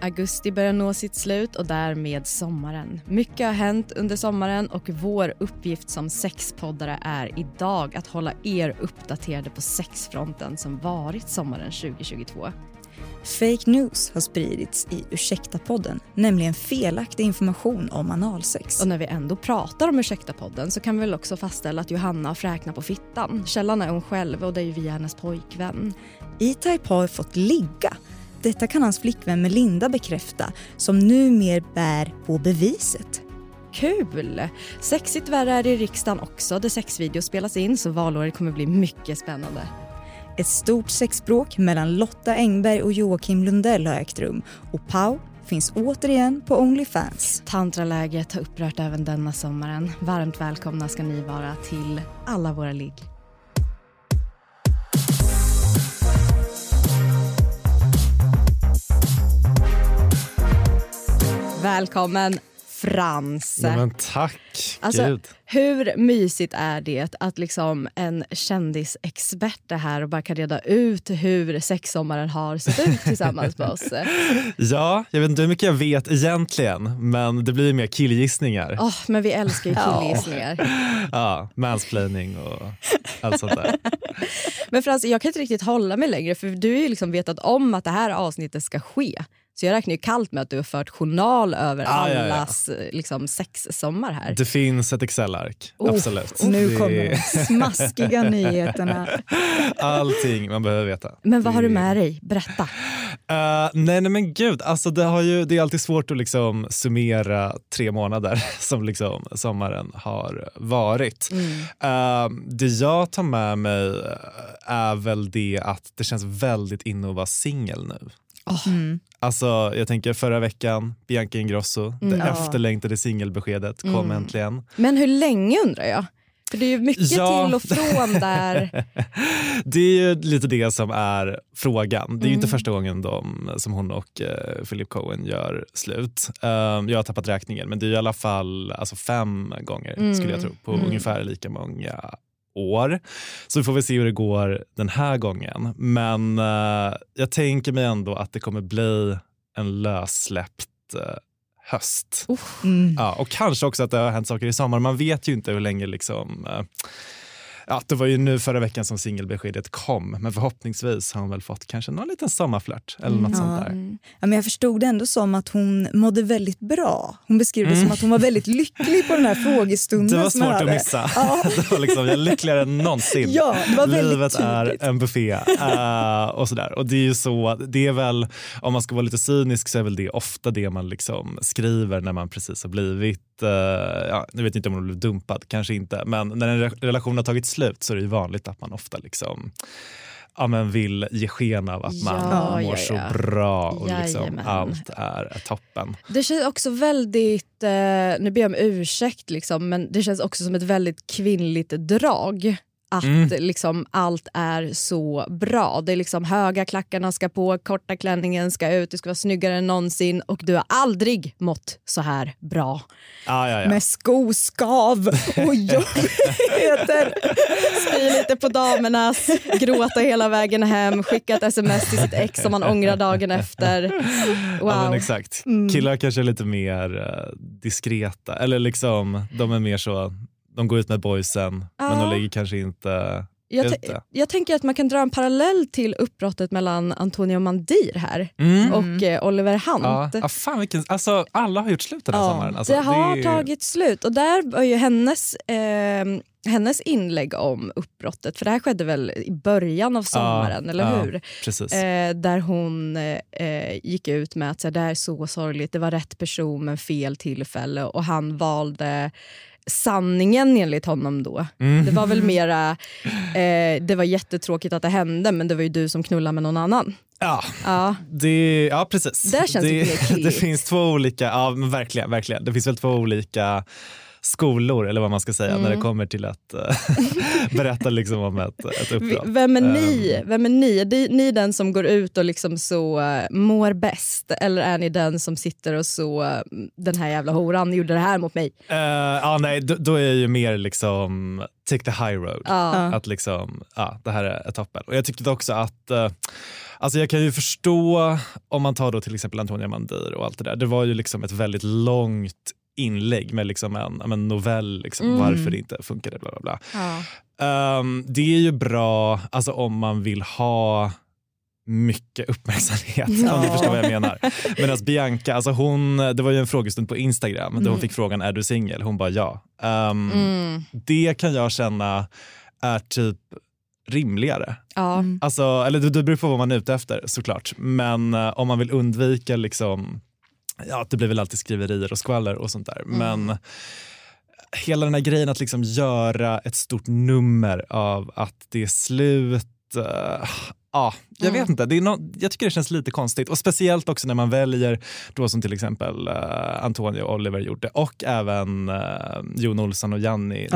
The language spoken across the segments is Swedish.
Augusti börjar nå sitt slut och därmed sommaren. Mycket har hänt under sommaren och vår uppgift som sexpoddare är idag att hålla er uppdaterade på sexfronten som varit sommaren 2022. Fake news har spridits i Ursäkta-podden, nämligen felaktig information om analsex. Och när vi ändå pratar om Ursäkta-podden så kan vi väl också fastställa att Johanna har fräknat på fittan. Källan är hon själv och det är ju via hennes pojkvän. E-Type har fått ligga. Detta kan hans flickvän Melinda bekräfta, som numer bär på beviset. Kul! Sexigt värre är det i riksdagen också där sexvideos spelas in så valåret kommer bli mycket spännande. Ett stort sexbråk mellan Lotta Engberg och Joakim Lundell har ägt rum och Pau finns återigen på Onlyfans. Tantraläget har upprört även denna sommaren. Varmt välkomna ska ni vara till alla våra ligg. Välkommen Frans. Nej, men tack, Alltså, gud. hur mysigt är det att liksom en kändisexpert är här och bara kan reda ut hur sexsommaren har sett ut tillsammans med oss? Ja, jag vet inte hur mycket jag vet egentligen, men det blir mer killgissningar. Åh, men vi älskar ju killgissningar. Ja, mansplaining och allt sånt där. Men Frans, jag kan inte riktigt hålla mig längre för du har ju liksom vetat om att det här avsnittet ska ske. Så jag räknar ju kallt med att du har fört journal över Ah, ja, ja. allas liksom, sexsommar här. Det finns ett Excel-ark, Oh, absolut. Nu Det kommer de smaskiga nyheterna. Allting man behöver veta. Men vad har du Det- med dig? Berätta. Eh, nej, nej men gud, alltså det, har ju, det är alltid svårt att liksom summera tre månader som liksom sommaren har varit. Eh, det jag tar med mig är väl det att det känns väldigt inne att vara singel nu. Mm. Alltså, jag tänker förra veckan, Bianca Ingrosso, det Mm. Efterlängtade singelbeskedet kom Mm. äntligen. Men hur länge undrar jag? För det är ju mycket Ja. till och från där. Det är ju lite det som är frågan. Det är ju inte Mm. första gången de, som hon och eh, Philip Cohen gör slut. Um, jag har tappat räkningen, men det är i alla fall alltså fem gånger Mm. skulle jag tro på Mm. ungefär lika många år. Så vi får väl se hur det går den här gången. Men eh, jag tänker mig ändå att det kommer bli en lössläppt eh, höst. Mm. Ja, och kanske också att det har hänt saker i sommar. Man vet ju inte hur länge liksom... eh, Ja, det var ju nu förra veckan som singelbeskedet kom, men förhoppningsvis har hon väl fått kanske någon liten sommarflört eller något sånt där. Mm. Ja, men jag förstod det ändå som att hon mådde väldigt bra. Hon beskrev det som att hon var väldigt lycklig på den här frågestunden. Mm. Det var svårt att missa. Ja. Det var liksom, jag är lyckligare än någonsin. Ja, det var väldigt Livet är en buffé. eh, och sådär. Och det är ju så, det är väl, om man ska vara lite cynisk så är väl det ofta det man liksom skriver när man precis har blivit, eh, ja, nu vet inte om man blev dumpad, kanske inte, men när en re- relation har tagit slut så är det ju vanligt att man ofta liksom ja, men vill ge sken av att man Ja, mår ja, så ja. bra och liksom allt är toppen. Det känns också väldigt, eh, nu ber jag om ursäkt, liksom, men det känns också som ett väldigt kvinnligt drag. Att Mm. liksom allt är så bra. Det är liksom höga klackarna ska på, korta klänningen ska ut, du ska vara snyggare än någonsin och du har aldrig mått så här bra. Ja, ja, ja. Med skoskav och jobbigheter. Spy lite på damernas, gråta hela vägen hem, skicka ett sms till sitt ex som man ångrar dagen efter. Wow. Ja, men exakt. Mm. Killar kanske är lite mer eh, diskreta. Eller liksom, de är mer så, de går ut med boysen men Ja. de ligger kanske inte Jag, ute. jag tänker att man kan dra en parallell till uppbrottet mellan Antonio Mandir här Mm. och eh, Oliver Hunt. Ja. Ja, fan vilken, alltså, alla har gjort slut den här Ja, sommaren. Alltså, det har är- tagit slut och där var ju hennes, eh, hennes inlägg om uppbrottet, för det här skedde väl i början av sommaren, eller ja, hur? Precis. Eh, där hon eh, gick ut med att så här, det här är så sorgligt, det var rätt person men fel tillfälle och han valde sanningen enligt honom då. Mm. Det var väl mera, eh, det var jättetråkigt att det hände men det var ju du som knullade med någon annan. Ja, Ja. det, ja precis. Det det, det finns två olika, ja verkligen, verkligen. Det finns väl två olika skolor eller vad man ska säga när Mm. det kommer till att eh, berätta liksom om ett, ett uppbrott. Vem är ni? Ehm, Vem är ni? Är ni- den som går ut och liksom så eh, mår bäst eller är ni den som sitter och så eh, den här jävla horan gjorde det här mot mig? eh, ja, nej, då, då är jag ju mer liksom take the high road. Ja. Att liksom, ja, det här är toppen. Och jag tyckte också att, eh, alltså jag kan ju förstå om man tar då till exempel Antonia Mandir och allt det där. Det var ju liksom ett väldigt långt inlägg med liksom en, ja, men novell, liksom, Mm. varför det inte funkade. Bla, bla, bla. Ja. Ehm, det är ju bra alltså, om man vill ha mycket uppmärksamhet, om ni förstår vad jag menar. Medan Bianca, alltså hon, det var ju en frågestund på Instagram där hon fick frågan är du singel? Hon bara ja. Ehm, Mm. Det kan jag känna är typ rimligare. Ja. Alltså, eller det, det beror på vad man är ute efter såklart. Men eh, om man vill undvika liksom, ja det blir väl alltid skriverier och skvaller och sånt där. Men hela den här grejen att liksom göra ett stort nummer av att det är slut. eh, Ja, jag vet inte. Det är nå- jag tycker det känns lite konstigt. Och Speciellt också när man väljer, då som till exempel uh, Antonija och Oliver gjorde och även uh, Jon Olsson och Janni.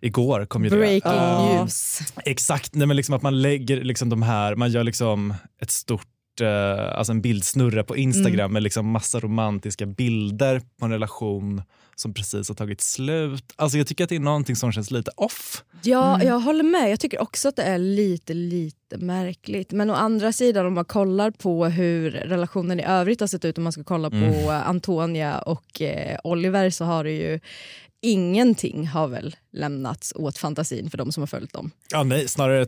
Igår kom ju Breaking det. Eh, news. Exakt, nej, men liksom att man lägger liksom de här, man gör liksom ett stort eh, alltså en bildsnurra på Instagram med liksom massa romantiska bilder på en relation som precis har tagit slut. Alltså jag tycker att det är någonting som känns lite off. Ja, jag håller med. Jag tycker också att det är lite, lite märkligt. Men å andra sidan om man kollar på hur relationen i övrigt har sett ut, om man ska kolla på eh, Antonia och eh, Oliver så har det ju ingenting har väl lämnats åt fantasin för de som har följt dem. Ja, nej, snarare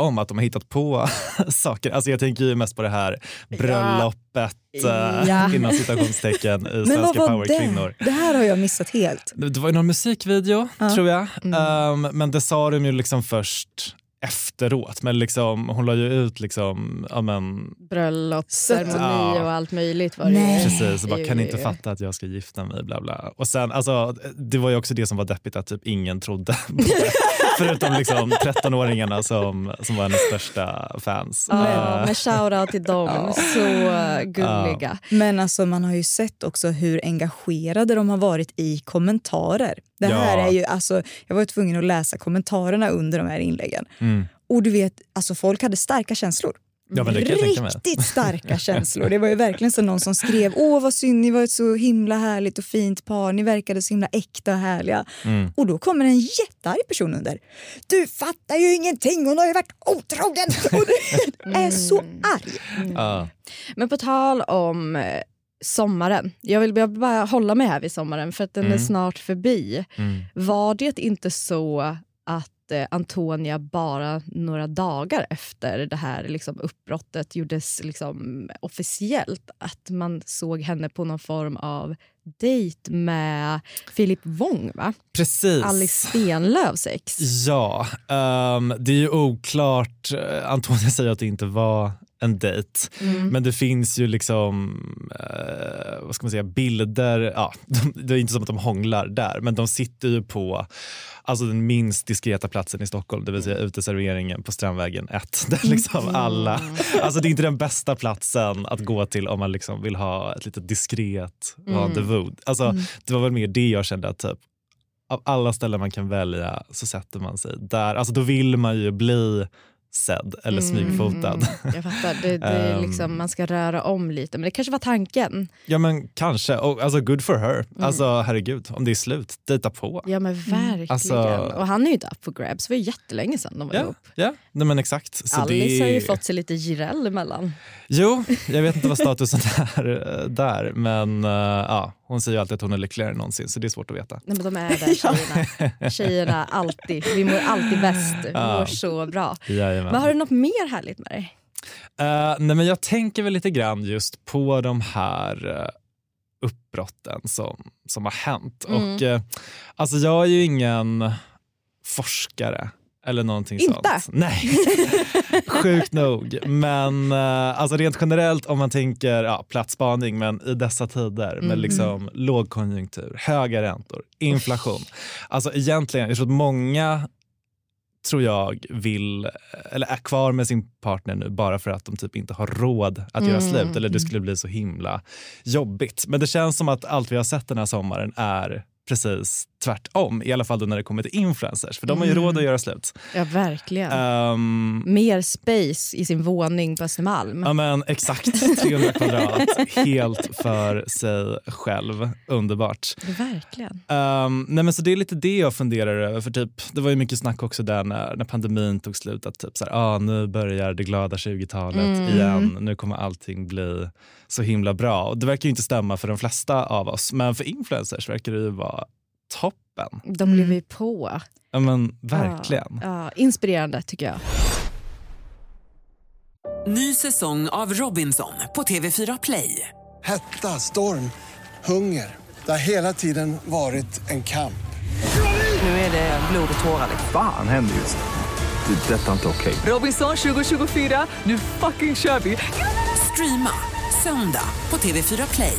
tvärtom att de har hittat på saker. Alltså jag tänker ju mest på det här bröllopet eh, Ja. inom citationstecken i Svenska powerkvinnor. det? Det här har jag missat helt. Det var ju någon musikvideo tror jag. Mm. Um, men det sa de ju liksom först efteråt. Men liksom, hon la ju ut liksom, ja men, Bröllopsceremoni Ja. och allt möjligt var det precis, bara, kan inte fatta att jag ska gifta mig bla bla. Och sen, alltså, det var ju också det som var deppigt att typ ingen trodde på det. Förutom liksom 13-åringarna som, som var hennes största fans. Ja, Eh, men shoutout till dem, så gulliga. Men alltså, man har ju sett också hur engagerade de har varit i kommentarer. Det här Ja. är ju, alltså, jag var ju tvungen att läsa kommentarerna under de här inläggen. Mm. Och du vet, alltså, folk hade starka känslor. Ja, men det kan jag tänka mig. Riktigt starka känslor. Det var ju verkligen så någon som skrev åh vad synd, ni var ett så himla härligt och fint par, ni verkade så himla äkta och härliga. Mm. Och då kommer en jättearg person under. Du fattar ju ingenting, hon har ju varit otrogen! Och du är så arg. Ja. Men på tal om eh, sommaren, jag vill bara- bara hålla mig här vid sommaren för att den är Mm. snart förbi. Mm. Var det inte så att eh, Antonia bara några dagar efter det här liksom, uppbrottet gjordes liksom, officiellt att man såg henne på någon form av dejt med Filip Wong, va? Precis. Alice Stenlöfs ex. Ja, ehm, det är ju oklart. Eh, Antonia säger att det inte var en dejt. Mm. Men det finns ju liksom eh, vad ska man säga, bilder. Ja, de, det är inte som att de hånglar där, men de sitter ju på alltså den minst diskreta platsen i Stockholm, det vill säga uteserveringen på Strandvägen 1. Där liksom alla, alltså det är inte den bästa platsen att gå till om man liksom vill ha ett litet diskret rendezvous. Alltså, Det var väl mer det jag kände att typ, av alla ställen man kan välja så sätter man sig där. Alltså då vill man ju bli sedd eller smygfotad. Mm, jag fattar. Det, det är Ehm. liksom, man ska röra om lite, men det kanske var tanken. Ja men kanske, och, alltså good for her. Alltså herregud, om det är slut, dejta på. Ja men verkligen. Alltså- och han är ju inte up for grabs, det var ju jättelänge sedan de var Ja, ihop. ja. Nej, men exakt. Så Alice det... har ju fått sig lite girell emellan. Jo, jag vet inte vad statusen är eh, där, men eh, ja, hon säger ju alltid att hon är lyckligare än någonsin så det är svårt att veta. Nej men de är där tjejerna. Tjejerna alltid, vi mår alltid bäst, vi Ja. mår så bra. Jajamän. Men har du något mer härligt med dig? Eh, nej, men jag tänker väl lite grann just på de här uh, uppbrotten som, som har hänt. Mm. Och, eh, alltså jag är ju ingen forskare eller någonting Inte? sånt. Nej, sjukt nog. Men eh, alltså rent generellt om man tänker ja, platsspaning, men i dessa tider med Mm. liksom lågkonjunktur, höga räntor, inflation. Alltså egentligen, jag tror att många tror jag vill, eller är kvar med sin partner nu bara för att de typ inte har råd att göra Mm. slut eller det skulle bli så himla jobbigt. Men det känns som att allt vi har sett den här sommaren är precis tvärtom. I alla fall då när det kommer till influencers, för de har ju Mm. råd att göra slut. Ja, verkligen. Ehm, Mer space i sin våning på Östermalm. Ja men exakt, 300 kvadrat, helt för sig själv. Underbart. Verkligen. Um, nej men så det är lite det jag funderar över. För typ, det var ju mycket snack också där när, när pandemin tog slut. Att typ så här, ah, nu börjar det glada 20-talet Mm. igen. Nu kommer allting bli så himla bra. Och det verkar ju inte stämma för de flesta av oss. Men för influencers verkar det ju vara toppen. De lever ju på. Ja men verkligen. Ja, ja, inspirerande tycker jag. Ny säsong av Robinson på TV4 Play. Hetta, storm, hunger. Det har hela tiden varit en kamp. Nu är det blod och tårar. liksom. Fan händer just nu. Det. är Detta är inte okej. Robinson 2024, nu fucking kör vi! Streama söndag på TV4 Play.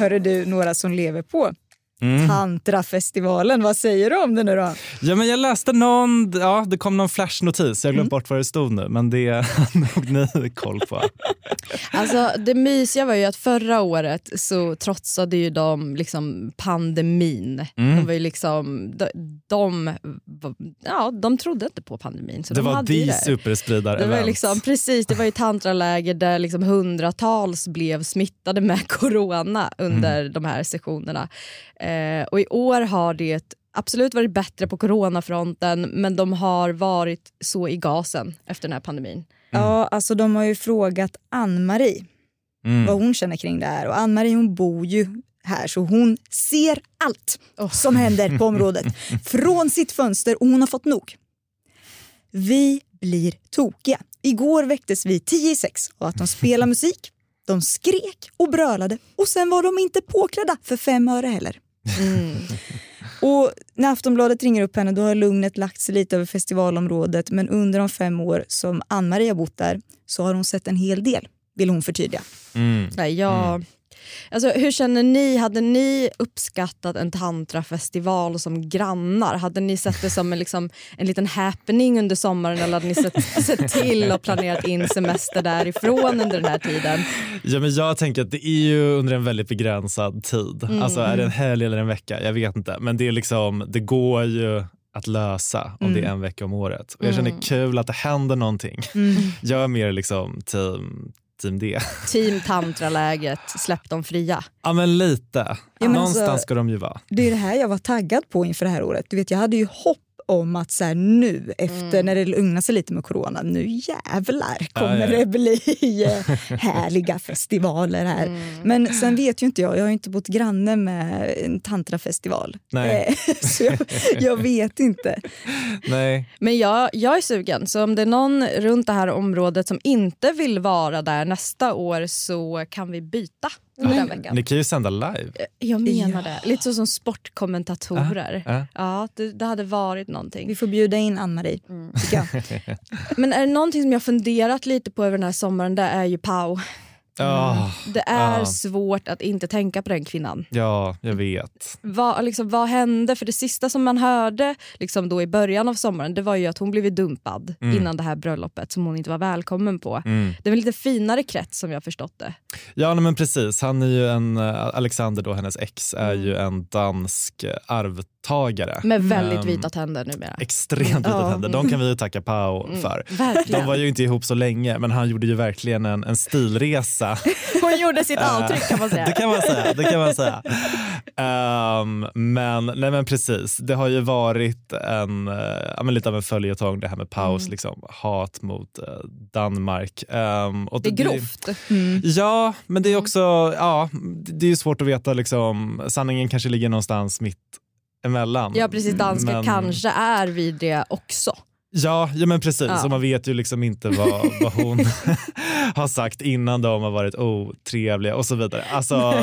Hörru du några som lever på? Mm. Tantrafestivalen, vad säger du om det nu då? Ja, men jag läste någon, ja, det kom någon flashnotis, jag glömt Mm. bort vad det stod nu, men det har nog ni koll på. Alltså, det mysiga var ju att förra året så trotsade ju de liksom pandemin. Mm. De var ju liksom, de, de, ja, de trodde inte på pandemin. Så det de var the det. superspridare Det var liksom, precis, det var ju tantraläger där liksom hundratals blev smittade med corona under Mm. de här sessionerna. Eh, och i år har det absolut varit bättre på coronafronten men de har varit så i gasen efter den här pandemin. Ja, alltså de har ju frågat Ann-Marie Mm. vad hon känner kring det här. Och Ann-Marie hon bor ju här så hon ser allt som händer på området från sitt fönster och hon har fått nog. Vi blir tokiga. Igår väcktes vi tio i sex av att de spelar musik, de skrek och brölade och sen var de inte påklädda för fem öre heller. Och när Aftonbladet ringer upp henne då har lugnet lagt sig lite över festivalområdet men under de fem år som Ann-Marie har bott där så har hon sett en hel del, vill hon förtydliga. Mm. Nej, jag, alltså, hur känner ni? Hade ni uppskattat en tantrafestival som grannar? Hade ni sett det som en, liksom, en liten happening under sommaren eller hade ni sett, sett till och planerat in semester därifrån under den här tiden? Ja, men jag tänker att det är ju under en väldigt begränsad tid. Mm. Alltså är det en helg eller en vecka? Jag vet inte. Men det, är liksom, det går ju att lösa om det är en vecka om året. Och jag känner Mm. kul att det händer någonting. Jag är mer liksom team, team D. Team tantraläget, släpp dem fria. Ja men lite. men Någonstans alltså- ska de ju vara. Det är det här jag var taggad på inför det här året. Du vet, jag hade ju hopp om att så här, nu efter när det lugnar sig lite med corona, nu jävlar kommer Ja, ja, det bli eh, härliga festivaler här. Men sen vet ju inte jag, jag har ju inte bott granne med en tantrafestival. Nej. Eh, Så jag, jag vet inte. Nej. Men jag, jag är sugen, så om det är någon runt det här området som inte vill vara där nästa år så kan vi byta den veckan. Ni kan ju sända live. Jag menar det. Lite så som sportkommentatorer. Ja. Ja, det, det hade varit någonting. Vi får bjuda in Ann-Marie, jag. Men är det någonting som jag funderat lite på över den här sommaren, det är ju Pau. Ja, Det är Ja. svårt att inte tänka på den kvinnan. ja, jag vet. Vad, liksom, vad hände? För det sista som man hörde liksom då i början av sommaren det var ju att hon blivit dumpad innan det här bröllopet som hon inte var välkommen på. Mm. Det var en lite finare krets som jag har förstått det. Ja men precis, han är ju en, eh, Alexander då, hennes ex, är ju en dansk eh, arvtagare. Med väldigt Ehm, vita tänder numera. Extremt vita Ja. tänder. De kan vi ju tacka Pau för. Verkligen. De var ju inte ihop så länge men han gjorde ju verkligen en, en stilresa. Hon gjorde sitt avtryck kan man säga. Det kan man säga. Det kan man säga. Ehm, men, nej men precis, det har ju varit en, eh, men lite av en följetong det här med paus, Mm. liksom, hat mot eh, Danmark. Ehm, och Det är grovt. Ja, men Mm. det är också ja, det det är ju svårt att veta. Liksom, sanningen kanske ligger någonstans mitt emellan. Ja precis, danska Men- kanske är vidriga också. Ja, ja men precis. Ja. Så man vet ju liksom inte vad, vad hon har sagt innan de har varit otrevliga och så vidare. Alltså,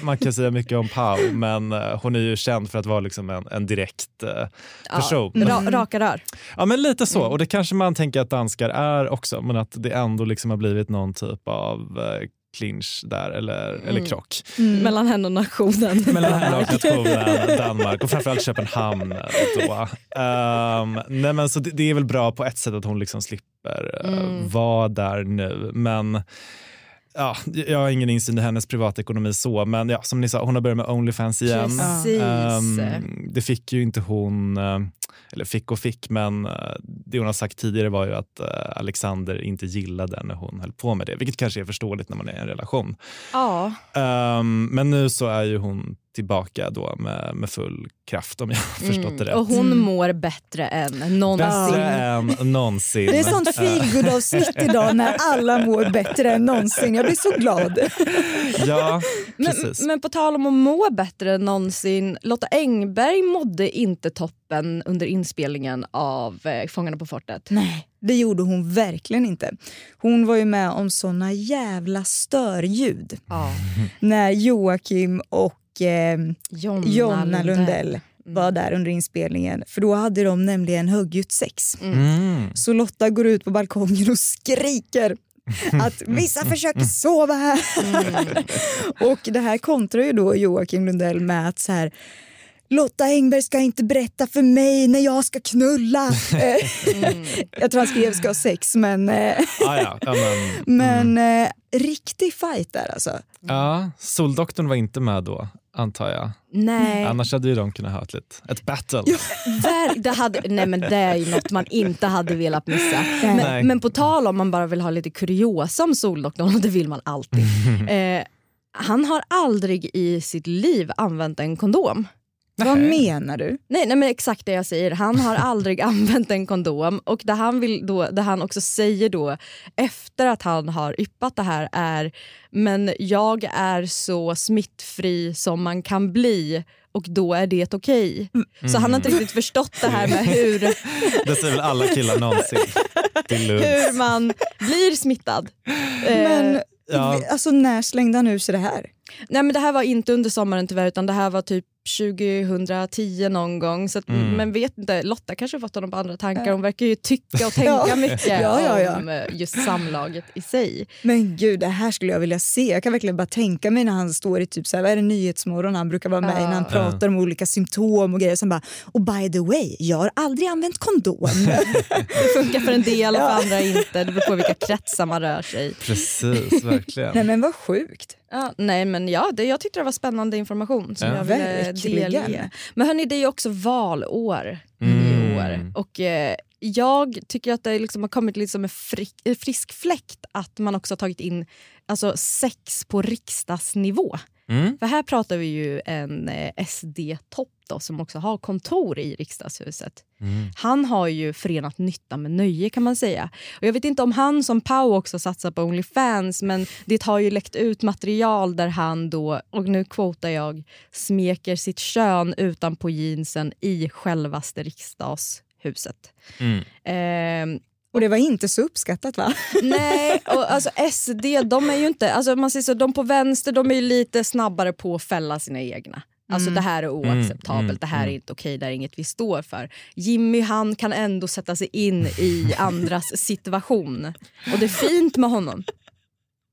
man kan säga mycket om Pau men eh, hon är ju känd för att vara liksom en, en direkt eh, person. Ja, ra, raka rör. Ja men lite så och det kanske man tänker att danskar är också men att det ändå liksom har blivit någon typ av eh, clinch där eller, eller krock. Mellan henne och nationen. Mellan henne och nationen Danmark och framförallt Köpenhamn. Då. Ehm, nej men så det, det är väl bra på ett sätt att hon liksom slipper uh, vara där nu men Ja, jag har ingen insyn i hennes privatekonomi så, men ja, som ni sa, hon har börjat med Onlyfans igen. Ehm, det fick ju inte hon, eh, eller fick och fick, men eh, det hon har sagt tidigare var ju att eh, Alexander inte gillade när hon höll på med det, vilket kanske är förståeligt när man är i en relation. Ja. Ehm, men nu så är ju hon tillbaka då med, med full kraft om jag har förstått det rätt. Mm. Och hon mår bättre än någonsin. Bättre än någonsin. Det är sånt feelgood avsnitt idag när alla mår bättre än någonsin. Jag blir så glad. Ja, Men, precis. men på tal om att må bättre än någonsin, Lotta Engberg mådde inte toppen under inspelningen av eh, Fångarna på fortet. Nej, det gjorde hon verkligen inte. Hon var ju med om såna jävla störljud Ja. när Joakim och eh, Jonna, Jonna Lundell Mm. var där under inspelningen. För då hade de nämligen högljutt sex. Mm. Så Lotta går ut på balkongen och skriker att vissa försöker sova här. och det här kontrar ju då Joakim Lundell med att så här Lotta Engberg ska inte berätta för mig när jag ska knulla. Eh, jag tror han skrev ska ha sex men, eh, Ah, ja, ja, men, men eh, riktig fight där alltså. ja, Soldoktorn var inte med då, antar jag. Nej, Annars hade ju de kunnat ha ett, ett battle. ver- det, hade, nej men det är ju något man inte hade velat missa. Men, men på tal om man bara vill ha lite kuriosa om Soldoktorn, och det vill man alltid. Eh, han har aldrig i sitt liv använt en kondom. Vad menar du? Nej, nej men exakt det jag säger. Han har aldrig använt en kondom och det han, vill då, det han också säger då efter att han har yppat det här är men jag är så smittfri som man kan bli och då är det okej. Så han har inte riktigt förstått det här med hur, Det säger väl alla killar någonsin. Hur man blir smittad. Eh, Men Ja. alltså, när slängde han ur sig det här? Nej men det här var inte under sommaren tyvärr utan det här var typ 2010 någon gång. Så att, Mm. Men vet inte, Lotta kanske har fått honom på andra tankar. Hon verkar ju tycka och tänka Ja. mycket Ja, ja, ja. om eh, just samlaget i sig. Men gud, det här skulle jag vilja se. Jag kan verkligen bara tänka mig när han står i typ så här, vad är det, Nyhetsmorgon han brukar vara med i när han pratar om olika symptom och grejer. Och sen bara, och by the way, jag har aldrig använt kondom. Det funkar för en del och för andra inte. Det beror på vilka kretsar man rör sig i. Precis, verkligen. Nej men vad sjukt. Ja, nej men ja, det, jag tyckte det var spännande information som Ja. jag ville Verkligen. delge. Men hörni, det är ju också valår i Mm. år. Och eh, jag tycker att det liksom har kommit lite som en frisk, en frisk fläkt att man också har tagit in alltså, sex på riksdagsnivå. Mm. För här pratar vi ju en eh, SD-topp som också har kontor i riksdagshuset. Mm. Han har ju förenat nytta med nöje kan man säga. Och jag vet inte om han som Pau också satsar på Onlyfans men det har ju läckt ut material där han då, och nu quotar jag, smeker sitt kön utanpå jeansen i självaste riksdagshuset. Mm. Ehm, Och det var inte så uppskattat va? Nej, och alltså SD de är ju inte, alltså man säger så, de på vänster de är ju lite snabbare på att fälla sina egna. Alltså det här är oacceptabelt, mm, det här är inte okej, det här är inget vi står för. Jimmy han kan ändå sätta sig in i andras situation. Och det är fint med honom.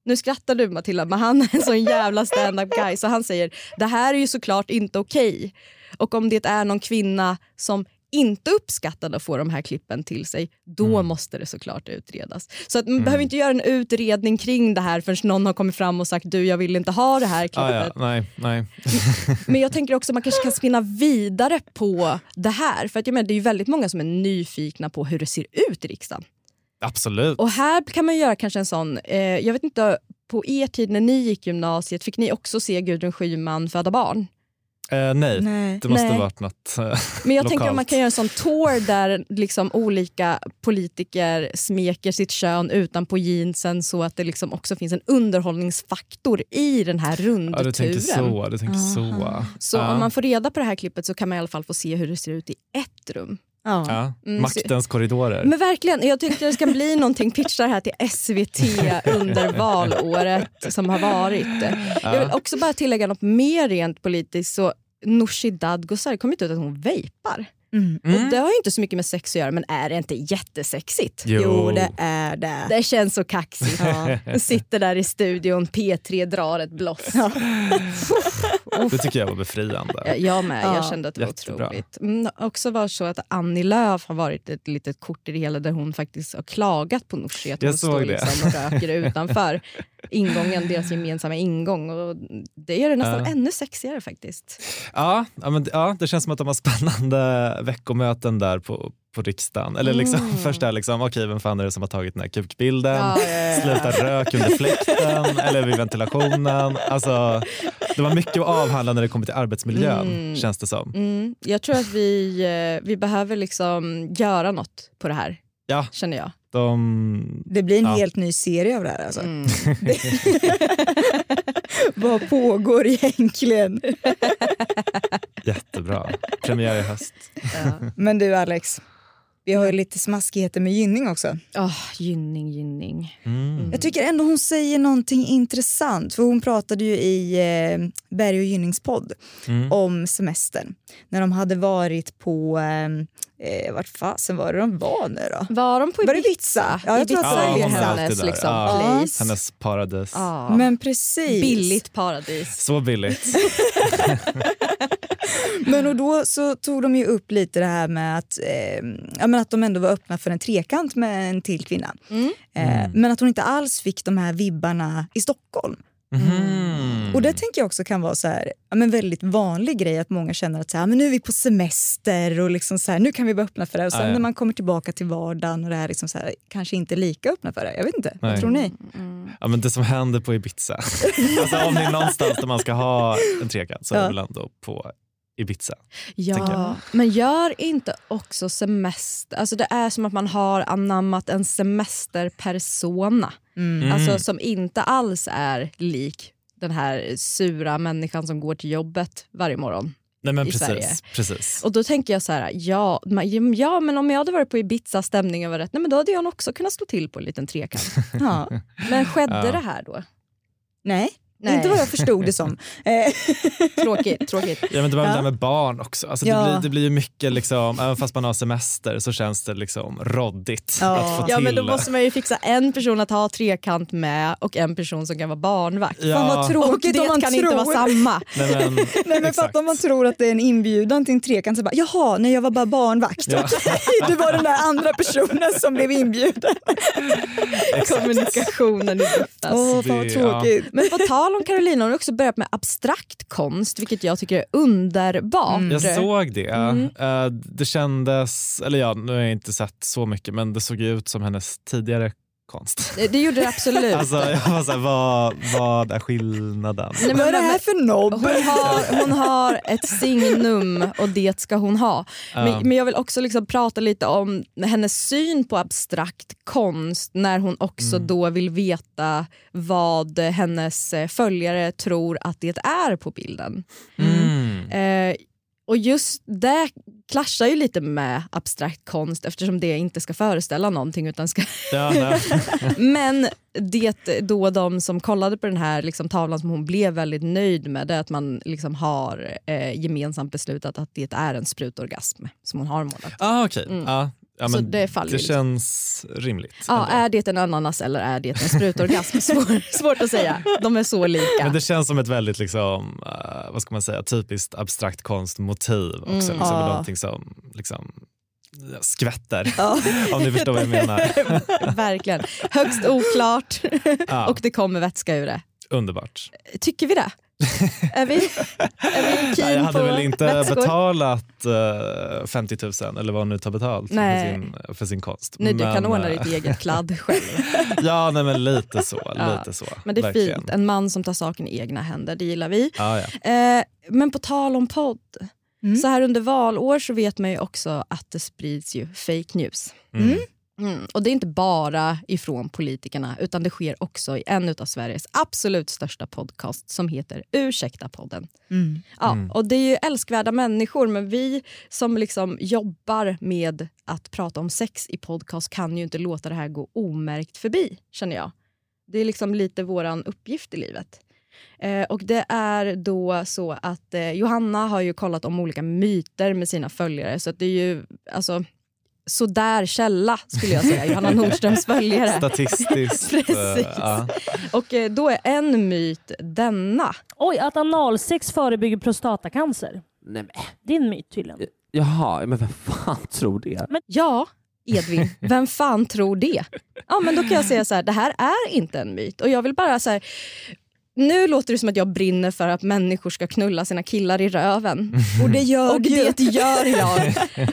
Nu skrattar du Matilda, men han är en sån jävla stand-up guy så han säger det här är ju såklart inte okej. Och om det är någon kvinna som inte uppskattade att få de här klippen till sig, då måste det såklart utredas. Så att man behöver inte göra en utredning kring det här förrän någon har kommit fram och sagt du jag vill inte ha det här klippet. Ah, ja, nej, nej. Men jag tänker också att man kanske kan spinna vidare på det här. För att jag menar, det är ju väldigt många som är nyfikna på hur det ser ut i riksdagen. Absolut. Och här kan man göra kanske en sån, eh, jag vet inte, på er tid när ni gick gymnasiet, fick ni också se Gudrun Schyman föda barn? Eh, nej. Nej. det måste Nej. ha varit något eh, Men jag lokalt. tänker att man kan göra en sån tour där liksom olika politiker smeker sitt kön utanpå jeansen så att det liksom också finns en underhållningsfaktor i den här Ja, rundturen. du tänker så. Du tänker så. Så ja. om man får reda på det här klippet så kan man i alla fall få se hur det ser ut i ett rum. Ja. ja. Mm, Maktens korridorer. Men verkligen, jag tycker det ska bli någonting pitchar här till SVT under valåret som har varit. Jag vill också bara tillägga något mer rent politiskt. Så Nooshi Dadgostar, det kom inte ut att hon vejpar. Mm. Och det har ju inte så mycket med sex att göra men är det inte jättesexigt? Jo, det är det. Det känns så kaxigt. Hon sitter där i studion, P3 drar ett bloss. Det tycker jag var befriande. Ja, Jag med, jag Ja. kände att det var Jättebra. otroligt. Mm, också var så att Annie Lööf har varit ett litet kort i det hela där hon faktiskt har klagat på Nooshi att Jag hon står liksom och röker utanför ingången, deras gemensamma ingång. Och det gör det nästan Ja. ännu sexigare faktiskt. Ja, ja, men, ja, det känns som att de har spännande veckomöten där på, på riksdagen. Eller liksom, först är liksom, okej vem fan är det som har tagit den här kukbilden? Ja, ja, ja. Sluta rök under fläkten eller vid ventilationen. Alltså, det var mycket att avhandla när det kommer till arbetsmiljön Mm. känns det som. Mm, jag tror att vi, eh, vi behöver liksom göra något på det här, Ja, känner jag. de... Det blir en Ja. helt ny serie av det här. Alltså. Mm. Vad pågår egentligen? Jättebra. Premiär i höst. Men du Alex, vi har ju lite smaskigheter med Gynning också. Oh, gynning, gynning. Mm. Jag tycker ändå hon säger någonting intressant. För hon pratade ju i eh, Berg och Gynnings podd Mm. om semestern. När de hade varit på, eh, eh, vart fasen var det de var nu då? Var de på Var det Ibiza? Ibiza? Ja, jag tror att Ibiza det var är hennes liksom, Ja. place. Hennes paradis. Ja. Men precis. Billigt paradis. Så billigt. Men och då så tog de ju upp lite det här med att, eh, ja, men att de ändå var öppna för en trekant med en till kvinna. Mm. Eh, Men att hon inte alls fick de här vibbarna i Stockholm. Och det tänker jag också kan vara så här, ja, men väldigt vanlig grej att många känner att så här, men nu är vi på semester och liksom så här, nu kan vi vara öppna för det. Och sen ja. när man kommer tillbaka till vardagen och det här liksom så här, kanske inte lika öppna för det. Jag vet inte, vad Nej. tror ni? Ja, men det som händer på Ibiza. alltså, om det är någonstans där man ska ha en trekant så är det väl ändå på Ibiza. Ja, men gör inte också semester... Alltså det är som att man har anammat en semesterpersona. Mm. Alltså som inte alls är lik den här sura människan som går till jobbet varje morgon. Nej, men i precis, Sverige. precis. Och då tänker jag så här, ja, ja men om jag hade varit på Ibiza, stämningen var rätt, nej men då hade jag också kunnat slå till på en liten trekant. Ja. Men skedde Ja. det här då? Nej, Nej. inte vad jag förstod det som. Eh, Tråkigt, tråkigt. Ja, men det var Ja. det här med barn också. Alltså, Ja. det, blir, det blir mycket, liksom, även fast man har semester så känns det liksom råddigt Ja. att få Ja till. men då måste man ju fixa en person att ha trekant med och en person som kan vara barnvakt. Ja. Fan vad Och tråkigt det om man kan tror... inte vara samma. Nej, men, Nej, men att om man tror att det är en inbjudan till en trekant så bara jaha, nej jag var bara barnvakt. Ja. Okej, du var den där andra personen som blev inbjuden. Kommunikationen i luftas. Åh, fan vad tråkigt. Men på tal om Carolina, hon har också börjat med abstrakt konst, vilket jag tycker är underbart. Jag såg det. Mm. Eh, det kändes, eller ja, nu har jag inte sett så mycket men det såg ut som hennes tidigare konst. Det, det gjorde det absolut. Alltså, jag var så här, vad, vad är skillnaden? Nej, Vad är det här för nobb? Hon har, hon har ett signum och det ska hon ha. Men, men jag vill också liksom prata lite om hennes syn på abstrakt konst när hon också Mm. då vill veta vad hennes eh, följare tror att det är på bilden. Mm. Eh, och just det klaschar ju lite med abstrakt konst eftersom det inte ska föreställa någonting utan ska Ja. Men det då de som kollade på den här liksom, tavlan som hon blev väldigt nöjd med det är att man liksom har eh, gemensamt beslutat att det är en sprutorgasm som hon har målat. ah, okej. Mm. Ja, ja, Så det faller det känns rimligt. Ja, ändå. är det en ananas eller är det en sprutorgasm? Svår, svårt att säga. De är så lika. Men det känns som ett väldigt liksom, eh, vad ska man säga, typiskt abstrakt konstmotiv också. Mm. Liksom, Ja. Någonting som liksom, skvätter, Ja. om ni förstår vad jag menar. Verkligen. Högst oklart Ja, och det kommer vätska ur det. underbart. Tycker vi det? Är vi, är vi Nej, keen jag hade på väl inte vätskor? betalat eh, 50 000 eller vad hon nu tar betalt för Nej. sin, för sin konst. Nej, du kan Men, ordna eh, ditt eget kladd själv. Ja, nej, men lite så. Ja. Lite så Men det är verkligen. fint, en man som tar saken i egna händer, det gillar vi. Ja, ja. Eh, men på tal om podd. Mm. Så här under valår så vet man ju också att det sprids ju fake news. Mm. Mm. Och det är inte bara ifrån politikerna utan det sker också i en av Sveriges absolut största podcast som heter Ursäkta podden. Mm. Ja, Mm. och det är ju älskvärda människor men vi som liksom jobbar med att prata om sex i podcast kan ju inte låta det här gå omärkt förbi känner jag. Det är liksom lite våran uppgift i livet. Eh, och det är då så att eh, Johanna har ju kollat om olika myter med sina följare så att det är ju alltså sådär källa skulle jag säga, Johanna Nordströms följare. Statistiskt. Precis. eh, ja. Och eh, då är en myt denna. Oj, att analsex förebygger prostatacancer. Nej, men, Det är en myt tydligen. jaha, men vem fan tror det? Ja, Edvin, vem fan tror det? Ja, men då kan jag säga så här, det här är inte en myt. Och jag vill bara så här, nu låter det som att jag brinner för att människor ska knulla sina killar i röven. Och det gör Och det gör jag.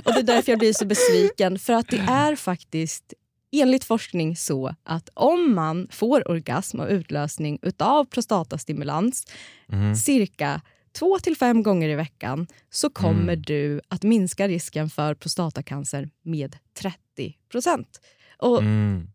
Och det är därför jag blir så besviken. För att det är faktiskt enligt forskning så att om man får orgasm och utlösning utav prostatastimulans Mhm. cirka två till fem gånger i veckan så kommer Mm. du att minska risken för prostatacancer med 30 procent. Och Mm.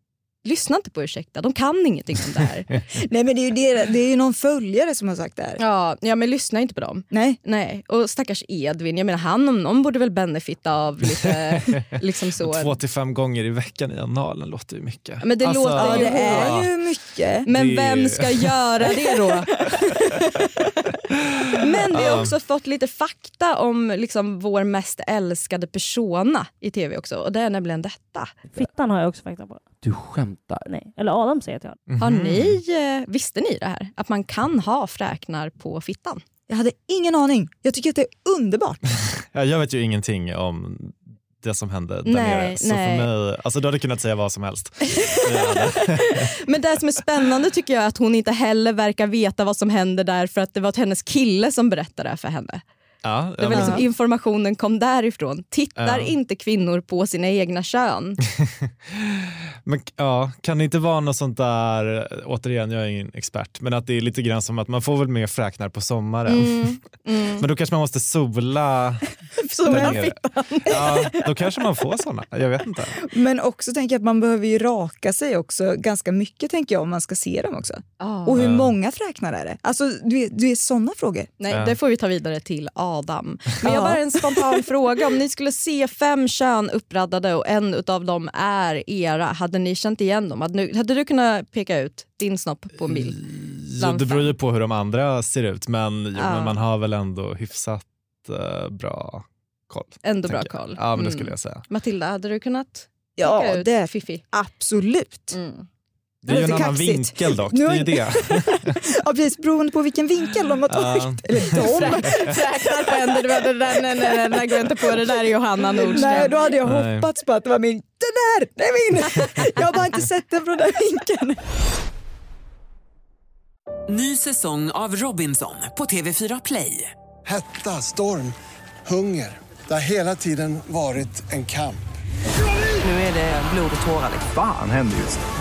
Lyssna inte på ursäkta, de kan ingenting om det här. Nej men det är ju, det, det är ju någon följare som har sagt det här. ja, ja, men lyssna inte på dem. Nej. Nej, och stackars Edvin, jag menar han om någon borde väl benefitta av lite liksom så. Två till fem gånger i veckan i analen låter ju mycket. Men det låter Ja ju- det är ju mycket. Men Det- vem ska göra det då? Men vi har också fått lite fakta om liksom vår mest älskade persona i tv också. Och det är nämligen detta. Fittan har jag också fakta på. Du skämtar? Nej. Eller Adam säger att jag har. Har Mhm. ni, eh, visste ni det här? Att man kan ha fräknar på fittan? Jag hade ingen aning. Jag tycker att det är underbart. Ja, jag vet ju ingenting om det som hände där Nej, nere. Så nej. för mig, alltså du hade kunnat säga vad som helst. Men det som är spännande tycker jag är att hon inte heller verkar veta vad som händer där för att det var hennes kille som berättade det för henne. Ja, Det var liksom informationen kom därifrån. Tittar Ja. inte kvinnor på sina egna kön? Men ja, kan det inte vara något sånt där, återigen jag är ingen expert, men att det är lite grann som att man får väl mer fräknar på sommaren. Mm, mm. Men då kanske man måste sola nere. Ja, då kanske man får såna. Jag vet inte. Men också tänker jag att man behöver ju raka sig också ganska mycket tänker jag om man ska se dem också. Ah. Och hur många fräknar är det? Alltså du du vet sådana frågor. Nej, Ja. det får vi ta vidare till Adam. Men jag Ja. har bara en spontan fråga. Om ni skulle se fem kön uppradade och en av dem är era, hade ni känt igen dem? Hade, nu, hade du kunnat peka ut din snopp på en bild? Jo, Bland det beror ju på hur de andra ser ut, men, jo, Ja. men man har väl ändå hyfsat eh, bra koll. Ändå bra jag. koll. Ja, men det Mm. skulle jag säga. Matilda, hade du kunnat Ja, det Fifi? absolut. Mm. Det är ju en annan kaxigt. vinkel dock. Nu Det är ju det. Ja, precis, beroende på vilken vinkel de har tagit. Ja. Eller de. Räknar på händer, det där, nej, nej, nej, nej, gå inte på det där är Johanna Nordström. Nej, då hade jag Nej. hoppats på att det var min. Det där, det är min! Jag har bara inte sett den från den vinkeln. Ny säsong av Robinson på TV4 Play. Hetta, storm, hunger. Det har hela tiden varit en kamp. Nu är det blod och tårar. liksom. Fan händer just nu.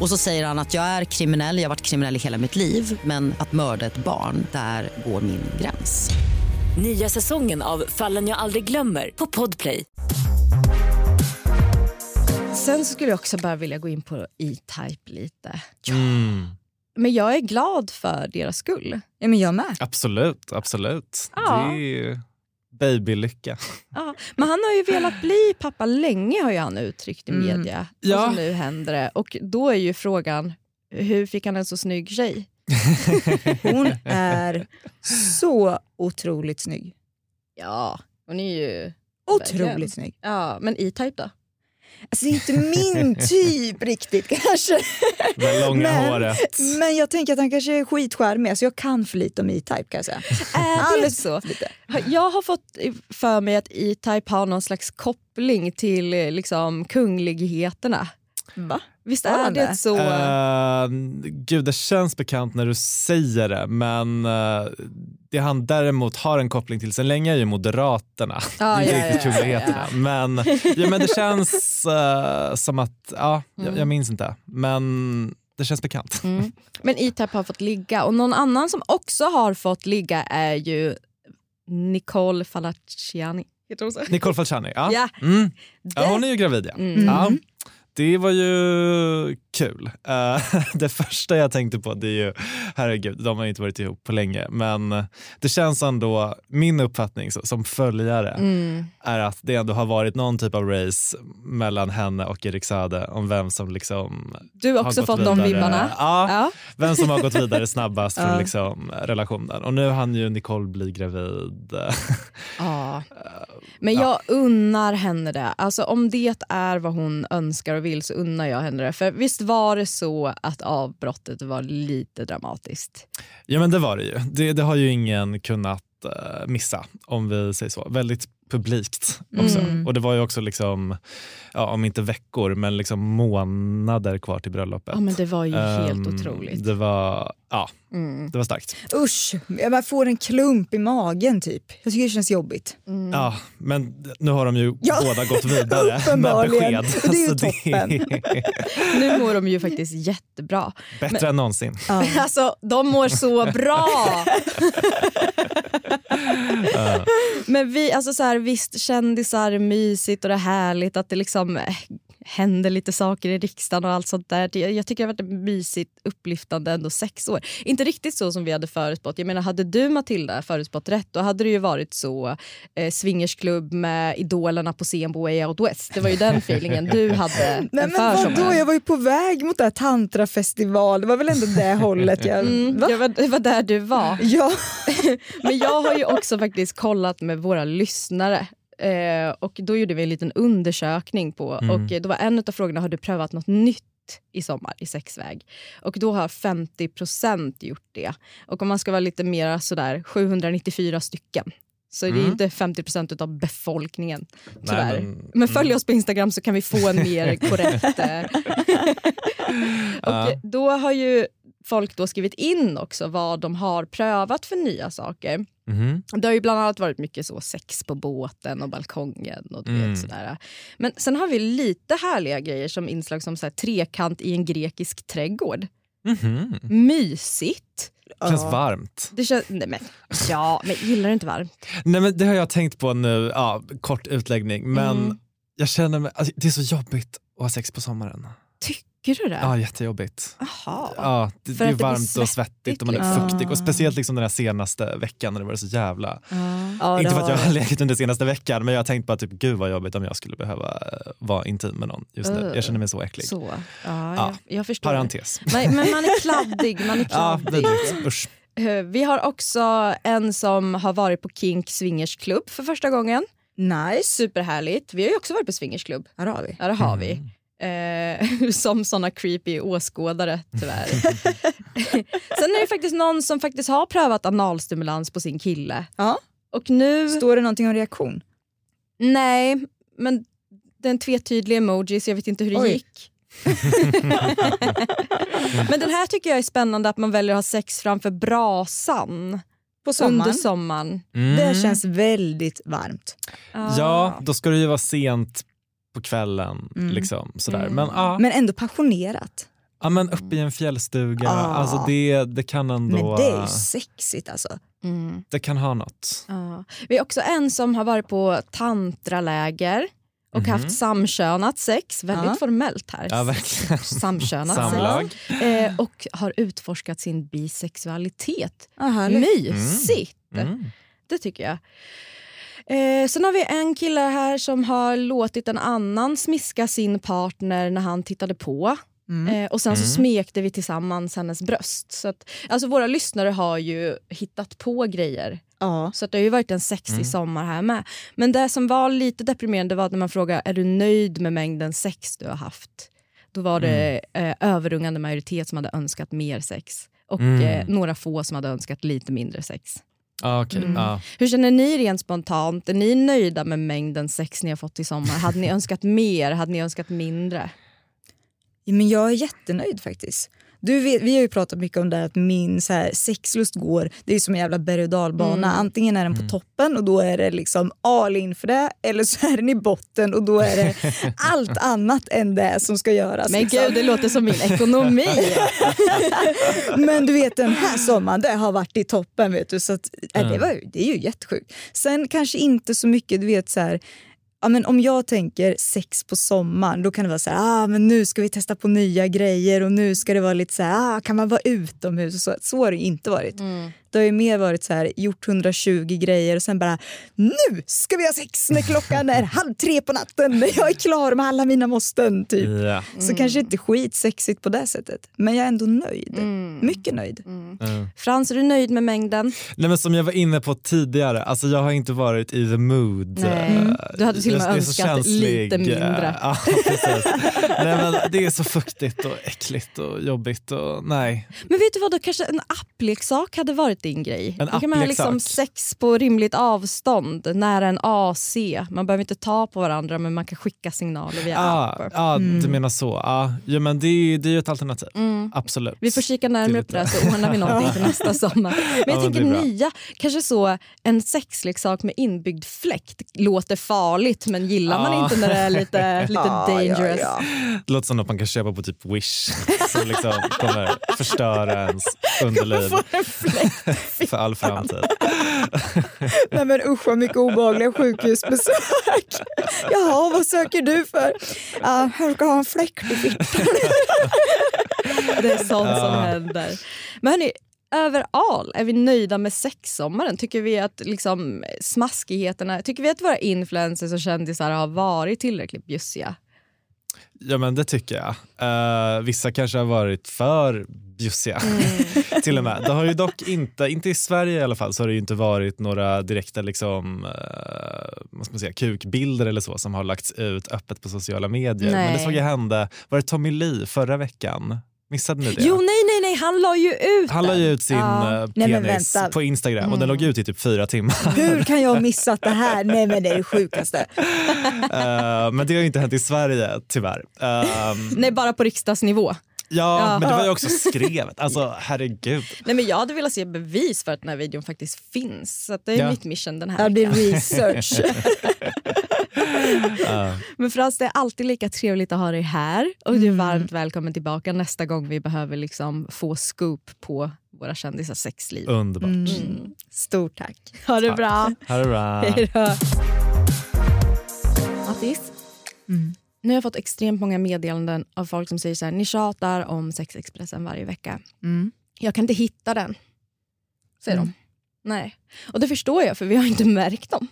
Och så säger han att jag är kriminell, jag har varit kriminell i hela mitt liv men att mörda ett barn, där går min gräns. Nya säsongen av Fallen jag aldrig glömmer på Podplay. Sen så skulle jag också bara vilja gå in på E-Type lite. Mm. Men jag är glad för deras skull. Ja, men jag med. Absolut, absolut. Ja. Det babylycka. Ja, men han har ju velat bli pappa länge har ju han uttryckt i Mm. media. Ja. Och så nu händer det. Och då är ju frågan, hur fick han en så snygg tjej? Hon är så otroligt snygg. Ja, hon är ju... Otroligt snygg. Ja, men E-Type då? Alltså det är inte min typ riktigt kanske. Det långa men, håret. men jag tänker att han kanske är skitskärmig, alltså jag kan för lite om E-Type kan jag säga. Det Alldeles så? lite. Jag har fått för mig att E-Type har någon slags koppling till eh, liksom, kungligheterna. Va? Visst är det det? så? Eh, gud, det känns bekant när du säger det, men eh, det han däremot har en koppling till sen länge är ju Moderaterna. Ja, det är ja, inte riktigt ja, ja. Men, ja, men det känns eh, som att, ja, jag, Mm. jag minns inte, men det känns bekant. Mm. Men E-Type har fått ligga och någon annan som också har fått ligga är ju Nicole Falciani. Heter hon så? Nicole Falciani, ja. Ja. Mm. ja. Hon är ju gravid ja. Mm. ja. Det var ju kul. Eh, det första jag tänkte på, det är ju, herregud, de har inte varit ihop på länge, men det känns ändå, min uppfattning som följare Mm. är att det ändå har varit någon typ av race mellan henne och Erik Saade om vem som liksom Du har också fått de vibbarna. Ja, Ja. vem som har gått vidare snabbast från Ja. liksom, relationen. Och nu hann ju Nicole bli gravid. Ja. Men jag unnar henne det. Alltså, om det är vad hon önskar och vill så unnar jag henne det. För visst var det så att avbrottet var lite dramatiskt? Ja men det var det ju. Det, det har ju ingen kunnat eh, missa om vi säger så. Väldigt publikt också. Mm. Och det var ju också liksom, ja, om inte veckor men liksom månader kvar till bröllopet. Ja, men det var ju helt Ehm, otroligt. Det var, ja, Mm. det var starkt. Usch, jag bara får en klump i magen typ. Jag tycker det känns jobbigt. Ja, men nu har de ju Ja, båda gått vidare med besked. Det är ju Alltså, toppen. Nu mår de ju faktiskt jättebra. Bättre än någonsin. Alltså, de mår så bra! Ja. Men vi, alltså så här, visst kändisar är mysigt och det är härligt att det liksom eh, händer lite saker i riksdagen och allt sånt där. Det- Jag tycker det har varit mysigt, upplyftande ändå sex år. Inte riktigt så som vi hade förutspått. Jag menar hade du Matilda förutspått rätt då hade det ju varit så eh, swingersklubb med idolerna på scen på Way Out West. Det var ju den feelingen du hade Nej en men vadå, jag var ju på väg mot det här tantrafestival. Det var väl ändå det hållet jag... Mm, Va? det, var, det var där du var. Ja. Men jag har ju också faktiskt kollat med våra lyssnare. Eh, och Då gjorde vi en liten undersökning på Mm. och då var en av frågorna har du prövat något nytt i sommar i sexväg. Och då har 50% gjort det. Och om man ska vara lite mer sådär 794 stycken. Så det är Mm. inte 50% av befolkningen. Nej, Tyvärr. men- men, följ mm. oss på Instagram så kan vi få en mer korrekt... eh, och Ja. då har ju folk då skrivit in också vad de har prövat för nya saker. Mhm. Det har ju bland annat varit mycket så sex på båten och balkongen och du Mm. vet sådär. Men sen har vi lite härliga grejer som inslag som så här, trekant i en grekisk trädgård. Mhm. Mysigt. Känns varmt. Det känns, nej men, ja, men gillar du inte varmt? Nej, men det har jag tänkt på nu, ja, kort utläggning, men Mm. jag känner mig, alltså, det är så jobbigt att ha sex på sommaren. Tycker du det? Ja, jättejobbigt. Jaha. Ja, det, det är varmt och svettigt och man är liksom. fuktig. Och speciellt liksom den här senaste veckan när det var så jävla... Ja, Inte för att jag har legat under senaste veckan men jag har tänkt på att typ, gud vad jobbigt om jag skulle behöva eh, vara intim med någon just nu. Uh, Jag känner mig så äcklig. Så. Ja, Ja, Jag, jag förstår. Parentes. Men, men man är kladdig. Man är Ja, kladdig. Usch. Eh, Vi har också en som har varit på Kink swingersklubb för första gången. Nice. Superhärligt. Vi har ju också varit på swingersklubb. Här har vi. Ja, det har vi. Eh, som såna creepy åskådare tyvärr. Sen är det faktiskt någon som faktiskt har prövat analstimulans på sin kille. Ja. Och nu... Står det någonting om reaktion? Nej, men det är en tvetydlig emoji så jag vet inte hur det Oj. gick. men den här tycker jag är spännande att man väljer att ha sex framför brasan. På sommaren? Under sommaren. Mm. Det känns väldigt varmt. Ja, då ska det ju vara sent på kvällen. Mm. Liksom, sådär. Mm. Men, ja, Men ändå passionerat. ja, men uppe i en fjällstuga, Ah. alltså det, det kan ändå... Men det är ju sexigt alltså. Mm. det kan ha något. Ja. Vi har också en som har varit på tantraläger och Mhm. haft samkönat sex. Väldigt Ja. formellt här. Ja, verkligen. Samkönat Samlag. sex. Eh, och har utforskat sin bisexualitet. Härligt. Mysigt! Mm. Det tycker jag. Eh, sen har vi en kille här som har låtit en annan smiska sin partner när han tittade på. Mm. Eh, och sen så Mm. smekte vi tillsammans hennes bröst. Så att, alltså våra lyssnare har ju hittat på grejer Ja. Så att det har ju varit en sexig Mm. sommar här med. Men det som var lite deprimerande var när man frågade är du nöjd med mängden sex du har haft? Då var det Mm. eh, överrungande majoritet som hade önskat mer sex och Mm. eh, några få som hade önskat lite mindre sex. Ah, okej. Mm. ah. Hur känner ni rent spontant? Är ni nöjda med mängden sex ni har fått i sommar? Hade ni önskat mer? Hade ni önskat mindre? Ja, Men jag är jättenöjd faktiskt. Du vet, vi har ju pratat mycket om det att min så här, sexlust går, det är som en jävla berg och dalbana. Mm. Antingen är den på Mm. toppen och då är det liksom all in för det eller så är den i botten och då är det allt annat än det som ska göras. Men liksom. gud, det låter som min ekonomi. Men du vet den här sommaren det har varit i toppen. Vet du, så att, äh, det, Mm. var, det är ju jättesjukt. Sen kanske inte så mycket, du vet så här, ja, men om jag tänker sex på sommaren då kan det vara så här, ah, men nu ska vi testa på nya grejer och nu ska det vara lite så här, ah, kan man vara utomhus och så. Så har det inte varit. Mm. Det har ju mer varit så här, gjort 120 grejer och sen bara nu ska vi ha sex när klockan är halv tre på natten när jag är klar med alla mina måsten. Typ. Ja. Så kanske inte skitsexigt på det sättet. Men jag är ändå nöjd. Mm. Mycket nöjd. Mm. Frans, är du nöjd med mängden? Nej, men som jag var inne på tidigare, alltså jag har inte varit i the mood. Nej. Eh, Du hade till och med önskat känslig. lite mindre. Eh, Ja, precis. nej, men det är så fuktigt och äckligt och jobbigt. Och, nej. Men vet du vad, då kanske en appleksak hade varit din grej. En då kan man ha liksom sex på rimligt avstånd, nära en AC. Man behöver inte ta på varandra men man kan skicka signaler via Ah, app. ah, Mm. Du menar så. Ah, ja, men det, är- det är ju ett alternativ. Mm. Absolut. Vi får kika närmare är på det här så ordnar vi någonting till nästa sommar. Men jag Ja, men tänker bra. nya, kanske så en sexleksak med inbyggd fläkt låter farligt men gillar man Ja. inte när det är lite, lite Ja, ja, dangerous? ja. Det låter som något man kan köpa på typ Wish som liksom kommer förstöra ens underliv för all framtid. Nej men usch vad mycket obehagliga sjukhusbesök. Jaha, vad söker du för? Ja, jag råkar ha en fläkt i fickan. Det är sånt som Ja. händer. Men hörni, överall är vi nöjda med sexsommaren? Tycker vi att liksom, smaskigheterna, tycker vi att våra influencers och kändisar har varit tillräckligt bjussiga? Ja men det tycker jag. Eh, vissa kanske har varit för bjussiga till och med. Det har ju dock inte, inte i Sverige i alla fall, så har det ju inte varit några direkta liksom, eh, vad man säga, kukbilder eller så som har lagts ut öppet på sociala medier. Men det Nej. såg jag hända, var det Tommy Lee förra veckan? Missade ni det? Jo, nej, nej, nej, han la ju ut Han la ju ut sin Ja. eh, Nej, penis vänta. på Instagram och den Mm. låg ut i typ fyra timmar. Hur kan jag ha missat det här? Nej men det är det sjukaste. Eh, men det har ju inte hänt i Sverige tyvärr. Ehm, Nej, bara på riksdagsnivå. Ja, Ja. men det var ju också skrevet. Alltså herregud. Nej, men jag hade velat se bevis för att den här videon faktiskt finns. Så att det är Ja. mitt mission den här Det blir veckan. research. Ja. Men Frans, det är alltid lika trevligt att ha dig här. Och du är Mm. varmt välkommen tillbaka nästa gång vi behöver liksom få scoop på våra kändisars sexliv. Underbart. Mm. Stort tack. Ha det Tack. bra. Ha det bra. Hej då. Mattis, Mm. Nu har jag fått extremt många meddelanden av folk som säger så här, ni tjatar om Sexexpressen varje vecka. Mm. Jag kan inte hitta den. Säger Mm. de. Nej. Och det förstår jag för vi har inte märkt dem.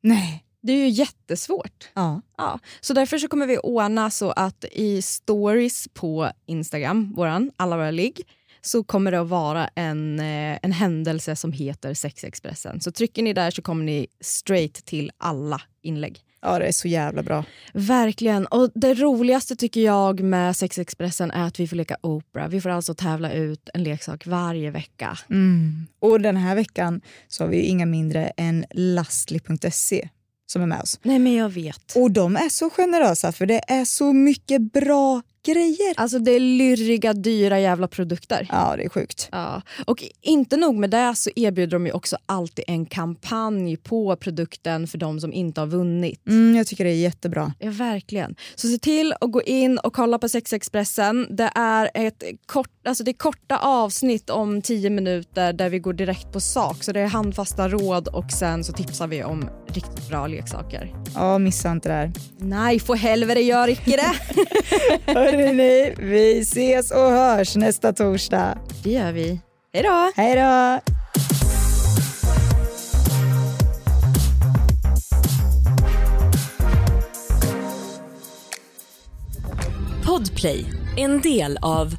Nej. Det är ju jättesvårt. Ja. Ja, så därför så kommer vi ordna så att i stories på Instagram, våran, alla våra ligg, så kommer det att vara en, eh, en händelse som heter Sexexpressen. Så trycker ni där så kommer ni straight till alla inlägg. Ja, det är så jävla bra. Verkligen. Och det roligaste tycker jag med Sexexpressen är att vi får leka Oprah. Vi får alltså tävla ut en leksak varje vecka. Mm. Och den här veckan så har vi inga mindre än lastly.se som är med oss. Nej men jag vet. Och de är så generösa för det är så mycket bra grejer. Alltså det är lyrriga, dyra jävla produkter. Ja, det är sjukt. Ja. Och inte nog med det så erbjuder de ju också alltid en kampanj på produkten för de som inte har vunnit. Mm, jag tycker det är jättebra. Ja, verkligen. Så se till att gå in och kolla på Sexexpressen. Det är, ett kort, alltså det är korta avsnitt om 10 minuter där vi går direkt på sak. Så det är handfasta råd och sen så tipsar vi om riktigt bra leksaker. Ja, missa inte det här. Nej, för helvete gör icke det. Hörrni, vi ses och hörs nästa torsdag. Det gör vi. Hej då! Hej då! Podplay, en del av